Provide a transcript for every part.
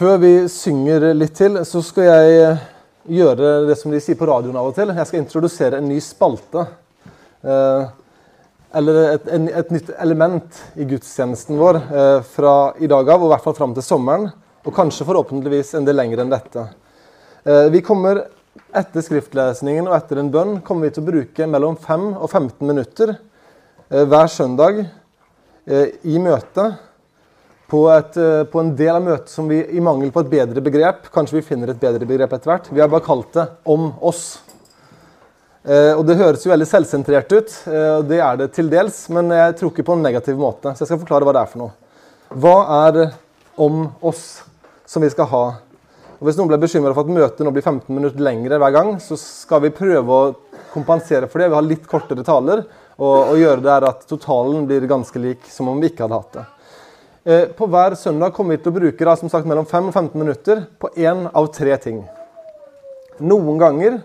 Før vi synger litt til, så skal jeg gjøre det som de sier på radioen av og til. Jeg skal introdusere en ny spalte. Eh, eller et, en, et nytt element i gudstjenesten vår eh, fra i dag av, og i hvert fall fram til sommeren. Og kanskje forhåpentligvis en del lenger enn dette. Eh, vi kommer etter skriftlesningen og etter en bønn kommer vi til å bruke mellom 5 og 15 minutter eh, hver søndag eh, i møtet på, et, eh, på, en del av møtet som vi i mangel på et bedre begrep Kanskje vi finner et bedre begrep etter hvert. Vi har bare kalt det 'om oss'. Eh, og Det høres jo veldig selvsentrert ut, eh, og det er det til dels, men jeg tror ikke på en negativ måte. Så jeg skal forklare hva det er for noe. Hva er 'om oss' som vi skal ha? Og Hvis noen ble bekymra for at møtet nå blir 15 minutter lengre hver gang, så skal vi prøve å kompensere for det. Vi har litt kortere taler, og, og gjøre det at totalen blir ganske lik som om vi ikke hadde hatt det. Eh, på hver søndag kommer vi til å bruke da, som sagt, mellom 5 og 15 minutter på én av tre ting. Noen ganger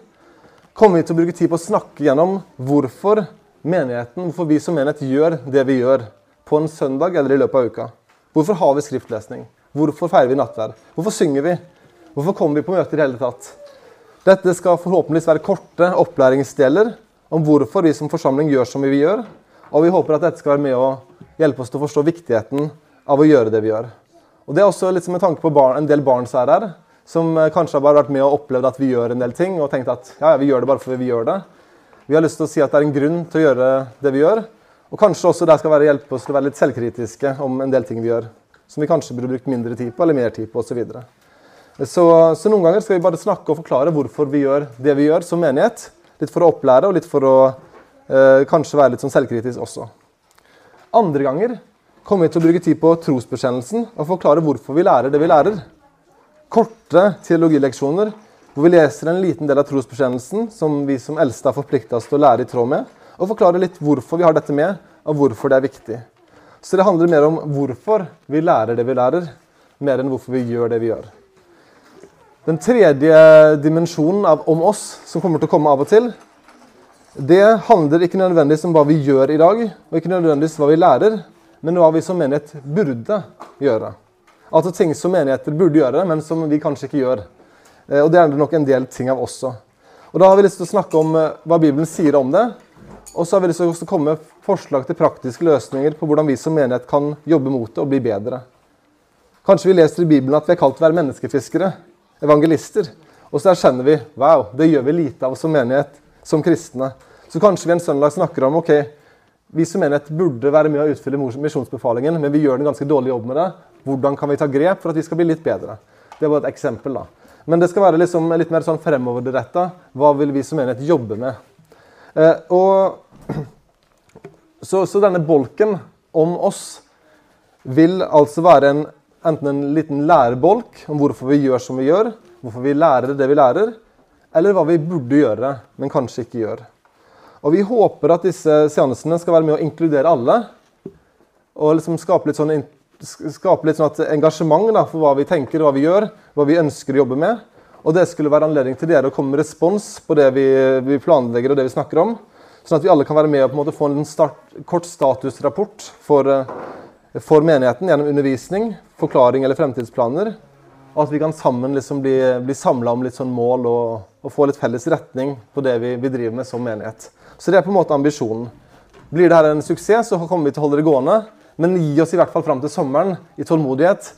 kommer vi til å bruke tid på å snakke gjennom hvorfor menigheten, hvorfor vi som menighet gjør det vi gjør på en søndag eller i løpet av uka. Hvorfor har vi skriftlesning? Hvorfor feirer vi nattverd? Hvorfor synger vi? Hvorfor kommer vi på møter i hele tatt? Dette skal forhåpentligvis være korte opplæringsdeler om hvorfor vi som forsamling gjør som vi gjør, og vi håper at dette skal være med å hjelpe oss til å forstå viktigheten av å gjøre det vi gjør. Og Det er også litt med tanke på barn, en del barn som er her, som eh, kanskje har bare vært med og opplevd at vi gjør en del ting, og tenkt at ja, ja, vi gjør det bare fordi vi gjør det. Vi har lyst til å si at det er en grunn til å gjøre det vi gjør. Og kanskje også det skal være hjelpe oss til å være litt selvkritiske om en del ting vi gjør. Som vi kanskje burde brukt mindre tid på, eller mer tid på, osv. Så, så Så noen ganger skal vi bare snakke og forklare hvorfor vi gjør det vi gjør som menighet. Litt for å opplære, og litt for å eh, kanskje være litt sånn selvkritisk også. Andre ganger kommer vi til å bruke tid på trosbekjennelsen og forklare hvorfor vi lærer det vi lærer. Korte teologileksjoner hvor vi leser en liten del av trosbekjennelsen som vi som eldste har forplikta oss til å lære i tråd med, og forklare litt hvorfor vi har dette med, og hvorfor det er viktig. Så det handler mer om hvorfor vi lærer det vi lærer, mer enn hvorfor vi gjør det vi gjør. Den tredje dimensjonen av om oss, som kommer til å komme av og til, det handler ikke nødvendigvis om hva vi gjør i dag, og ikke nødvendigvis hva vi lærer, men hva vi som menighet burde gjøre. Altså ting som menigheter burde gjøre, men som vi kanskje ikke gjør. Eh, og det er det nok en del ting av også. Og Da har vi lyst til å snakke om eh, hva Bibelen sier om det. Og så har vi lyst til å komme med forslag til praktiske løsninger på hvordan vi som menighet kan jobbe mot det og bli bedre. Kanskje vi leser i Bibelen at vi er kalt å være menneskefiskere, evangelister. Og så erkjenner vi wow, det gjør vi lite av som menighet, som kristne. Så kanskje vi en søndag snakker om ok, vi som menighet burde være med å utfylle misjonsbefalingen, men vi gjør en ganske dårlig jobb med det. Hvordan kan vi ta grep for at vi skal bli litt bedre? Det var et eksempel. da. Men det skal være liksom litt mer sånn fremoverretta. Hva vil vi som menighet jobbe med? Eh, og, så, så, denne bolken om oss vil altså være en, enten en liten lærebolk om hvorfor vi gjør som vi gjør, hvorfor vi lærer det vi lærer, eller hva vi burde gjøre, men kanskje ikke gjør. Og Vi håper at disse seansene skal være med å inkludere alle. Og liksom skape litt sånn, skape litt sånn engasjement da, for hva vi tenker hva vi gjør, hva vi ønsker å jobbe med. Og det skulle være anledning til dere å komme med respons på det vi, vi, planlegger og det vi snakker om. Sånn at vi alle kan være med og på en måte få en start, kort statusrapport for, for, menigheten gjennom undervisning, forklaring eller fremtidsplaner. Og at vi kan sammen liksom bli, bli samla om litt sånn mål og, og, få litt felles retning på det vi, vi driver med som menighet. Så det er på en måte ambisjonen. Blir det her en suksess, så kommer vi til å holde det gående. Men gi oss i hvert fall fram til sommeren i tålmodighet.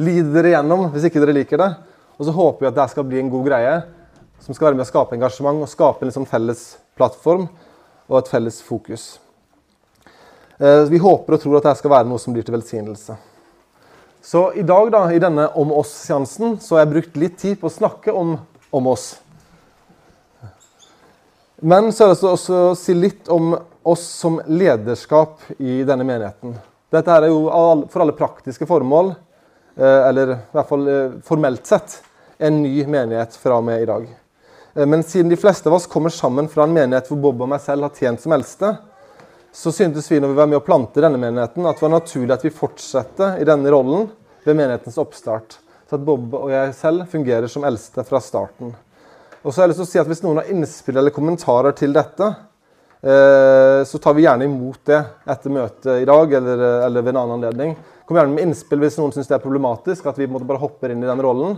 Lid dere gjennom hvis ikke dere liker det. Og så håper vi at det skal bli en god greie som skal være med å skape engasjement og skape en liksom felles plattform og et felles fokus. Eh, vi håper og tror at dette skal være noe som blir til velsignelse. Så i dag, da, i denne Om oss-seansen, så har jeg brukt litt tid på å snakke om, om oss. Men så er det også å si litt om oss som lederskap i denne menigheten. Dette er jo for alle praktiske formål, eh, eller i hvert fall eh, formelt sett, en ny menighet fra og med i dag. Eh, men siden de fleste av oss kommer sammen fra en menighet hvor Bob og meg selv har tjent som eldste, så syntes vi når vi var med å plante denne menigheten, at det var naturlig at vi fortsetter i denne rollen ved menighetens oppstart. Så at Bob og jeg selv fungerer som eldste fra starten. Og så har jeg lyst til å si at Hvis noen har innspill eller kommentarer til dette, eh, så tar vi gjerne imot det etter møtet i dag eller, eller ved en annen anledning. Kom gjerne med innspill hvis noen syns det er problematisk at vi bare hopper inn i den rollen.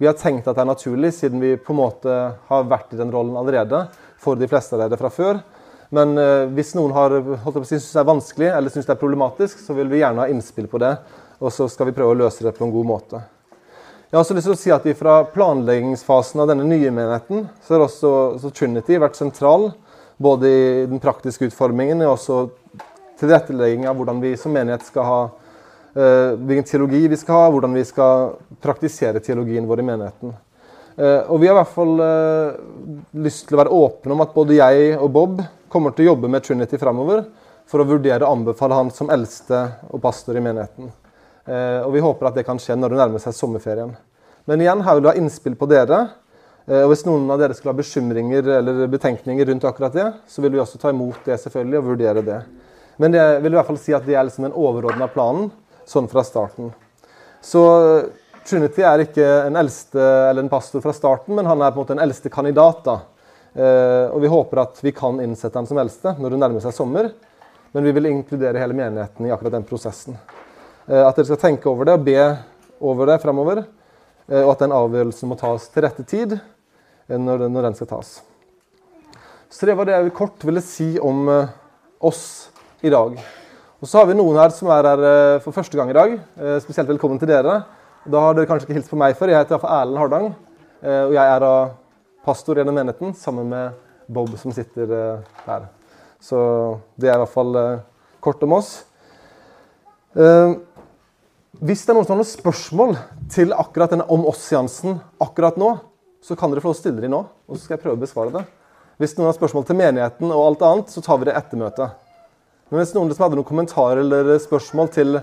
Vi har tenkt at det er naturlig, siden vi på en måte har vært i den rollen allerede for de fleste av dere fra før. Men eh, hvis noen har, holdt på, synes det er vanskelig eller synes det er problematisk, så vil vi gjerne ha innspill på det. Og så skal vi prøve å løse det på en god måte. Jeg har også lyst til å si at Fra planleggingsfasen av denne nye menigheten så har også så Trinity vært sentral. Både i den praktiske utformingen og også tilrettelegging av hvordan vi som menighet skal ha uh, hvilken teologi vi skal ha, hvordan vi skal praktisere teologien vår i menigheten. Uh, og Vi har i hvert fall uh, lyst til å være åpne om at både jeg og Bob kommer til å jobbe med Trinity framover for å vurdere og anbefale han som eldste og pastor i menigheten. Og Vi håper at det kan skje når det nærmer seg sommerferien. Men igjen, vil vi ha innspill på dere. og Hvis noen av dere skulle ha bekymringer eller betenkninger rundt akkurat det, så vil vi også ta imot det selvfølgelig og vurdere det. Men jeg vil i hvert fall si at det er liksom den overordna planen sånn fra starten. Så Trinity er ikke en eldste eller en pastor fra starten, men han er på en måte en eldste kandidat. da. Eh, og vi håper at vi kan innsette ham som eldste når det nærmer seg sommer. Men vi vil inkludere hele menigheten i akkurat den prosessen. Eh, at dere skal tenke over det og be over det framover. Eh, og at den avgjørelsen må tas til rette tid eh, når, når, den skal tas. Så det var det jeg kort ville si om oss i dag. Og så har vi noen her som er her for første gang i dag. Spesielt velkommen til dere. Da har dere kanskje ikke hilst på meg før. Jeg heter iallfall Erlend Hardang. Og jeg er da pastor gjennom menigheten sammen med Bob som sitter her. Så det er i hvert fall kort om oss. Hvis det er noen som har noen spørsmål til akkurat denne om oss-seansen akkurat nå, så kan dere få stille dem nå, og så skal jeg prøve å besvare det. Hvis noen har spørsmål til menigheten og alt annet, så tar vi det etter møtet. Men hvis noen som hadde noen kommentarer eller spørsmål til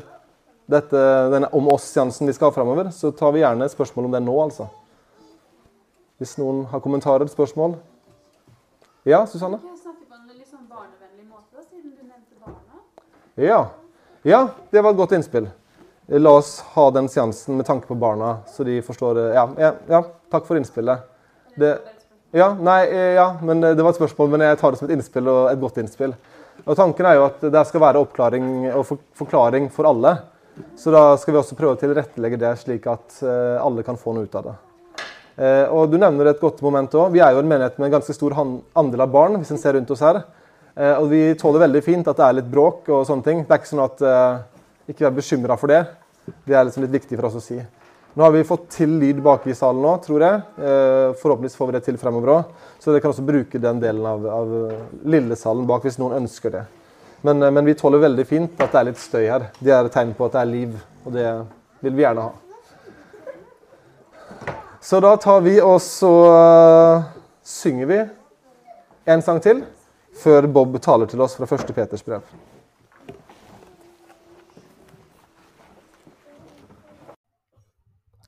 dette, denne om oss-seansen vi skal ha framover, så tar vi gjerne spørsmål om det nå, altså. Hvis noen har kommentarer eller spørsmål? Ja, Susanne? Jeg snakke på en litt sånn barnevennlig måte, siden du nevnte barna? Ja. ja, det var et godt innspill. La oss ha den seansen med tanke på barna, så de forstår Ja, ja, ja takk for innspillet. Det, ja, nei, ja, men det var et spørsmål, men jeg tar det som et innspill og et godt innspill. Og Tanken er jo at det skal være oppklaring og forklaring for alle. Så da skal vi også prøve å tilrettelegge det slik at eh, alle kan få noe ut av det. Eh, og Du nevner et godt moment òg. Vi er jo en menighet med en ganske stor andel av barn. hvis en ser rundt oss her. Eh, og vi tåler veldig fint at det er litt bråk og sånne ting. Det er ikke sånn at ikke vær bekymra for det. Det er liksom litt viktig for oss å si. Nå har vi fått til lyd bak i salen nå, tror jeg. Eh, forhåpentligvis får vi det til fremover òg. Så dere kan også bruke den delen av, av lillesalen bak hvis noen ønsker det. Men, eh, men, vi tåler veldig fint at det er litt støy her. Det er et tegn på at det er liv, og det vil vi gjerne ha. Så da tar vi og så uh, synger vi en sang til før Bob taler til oss fra 1. Peters brev.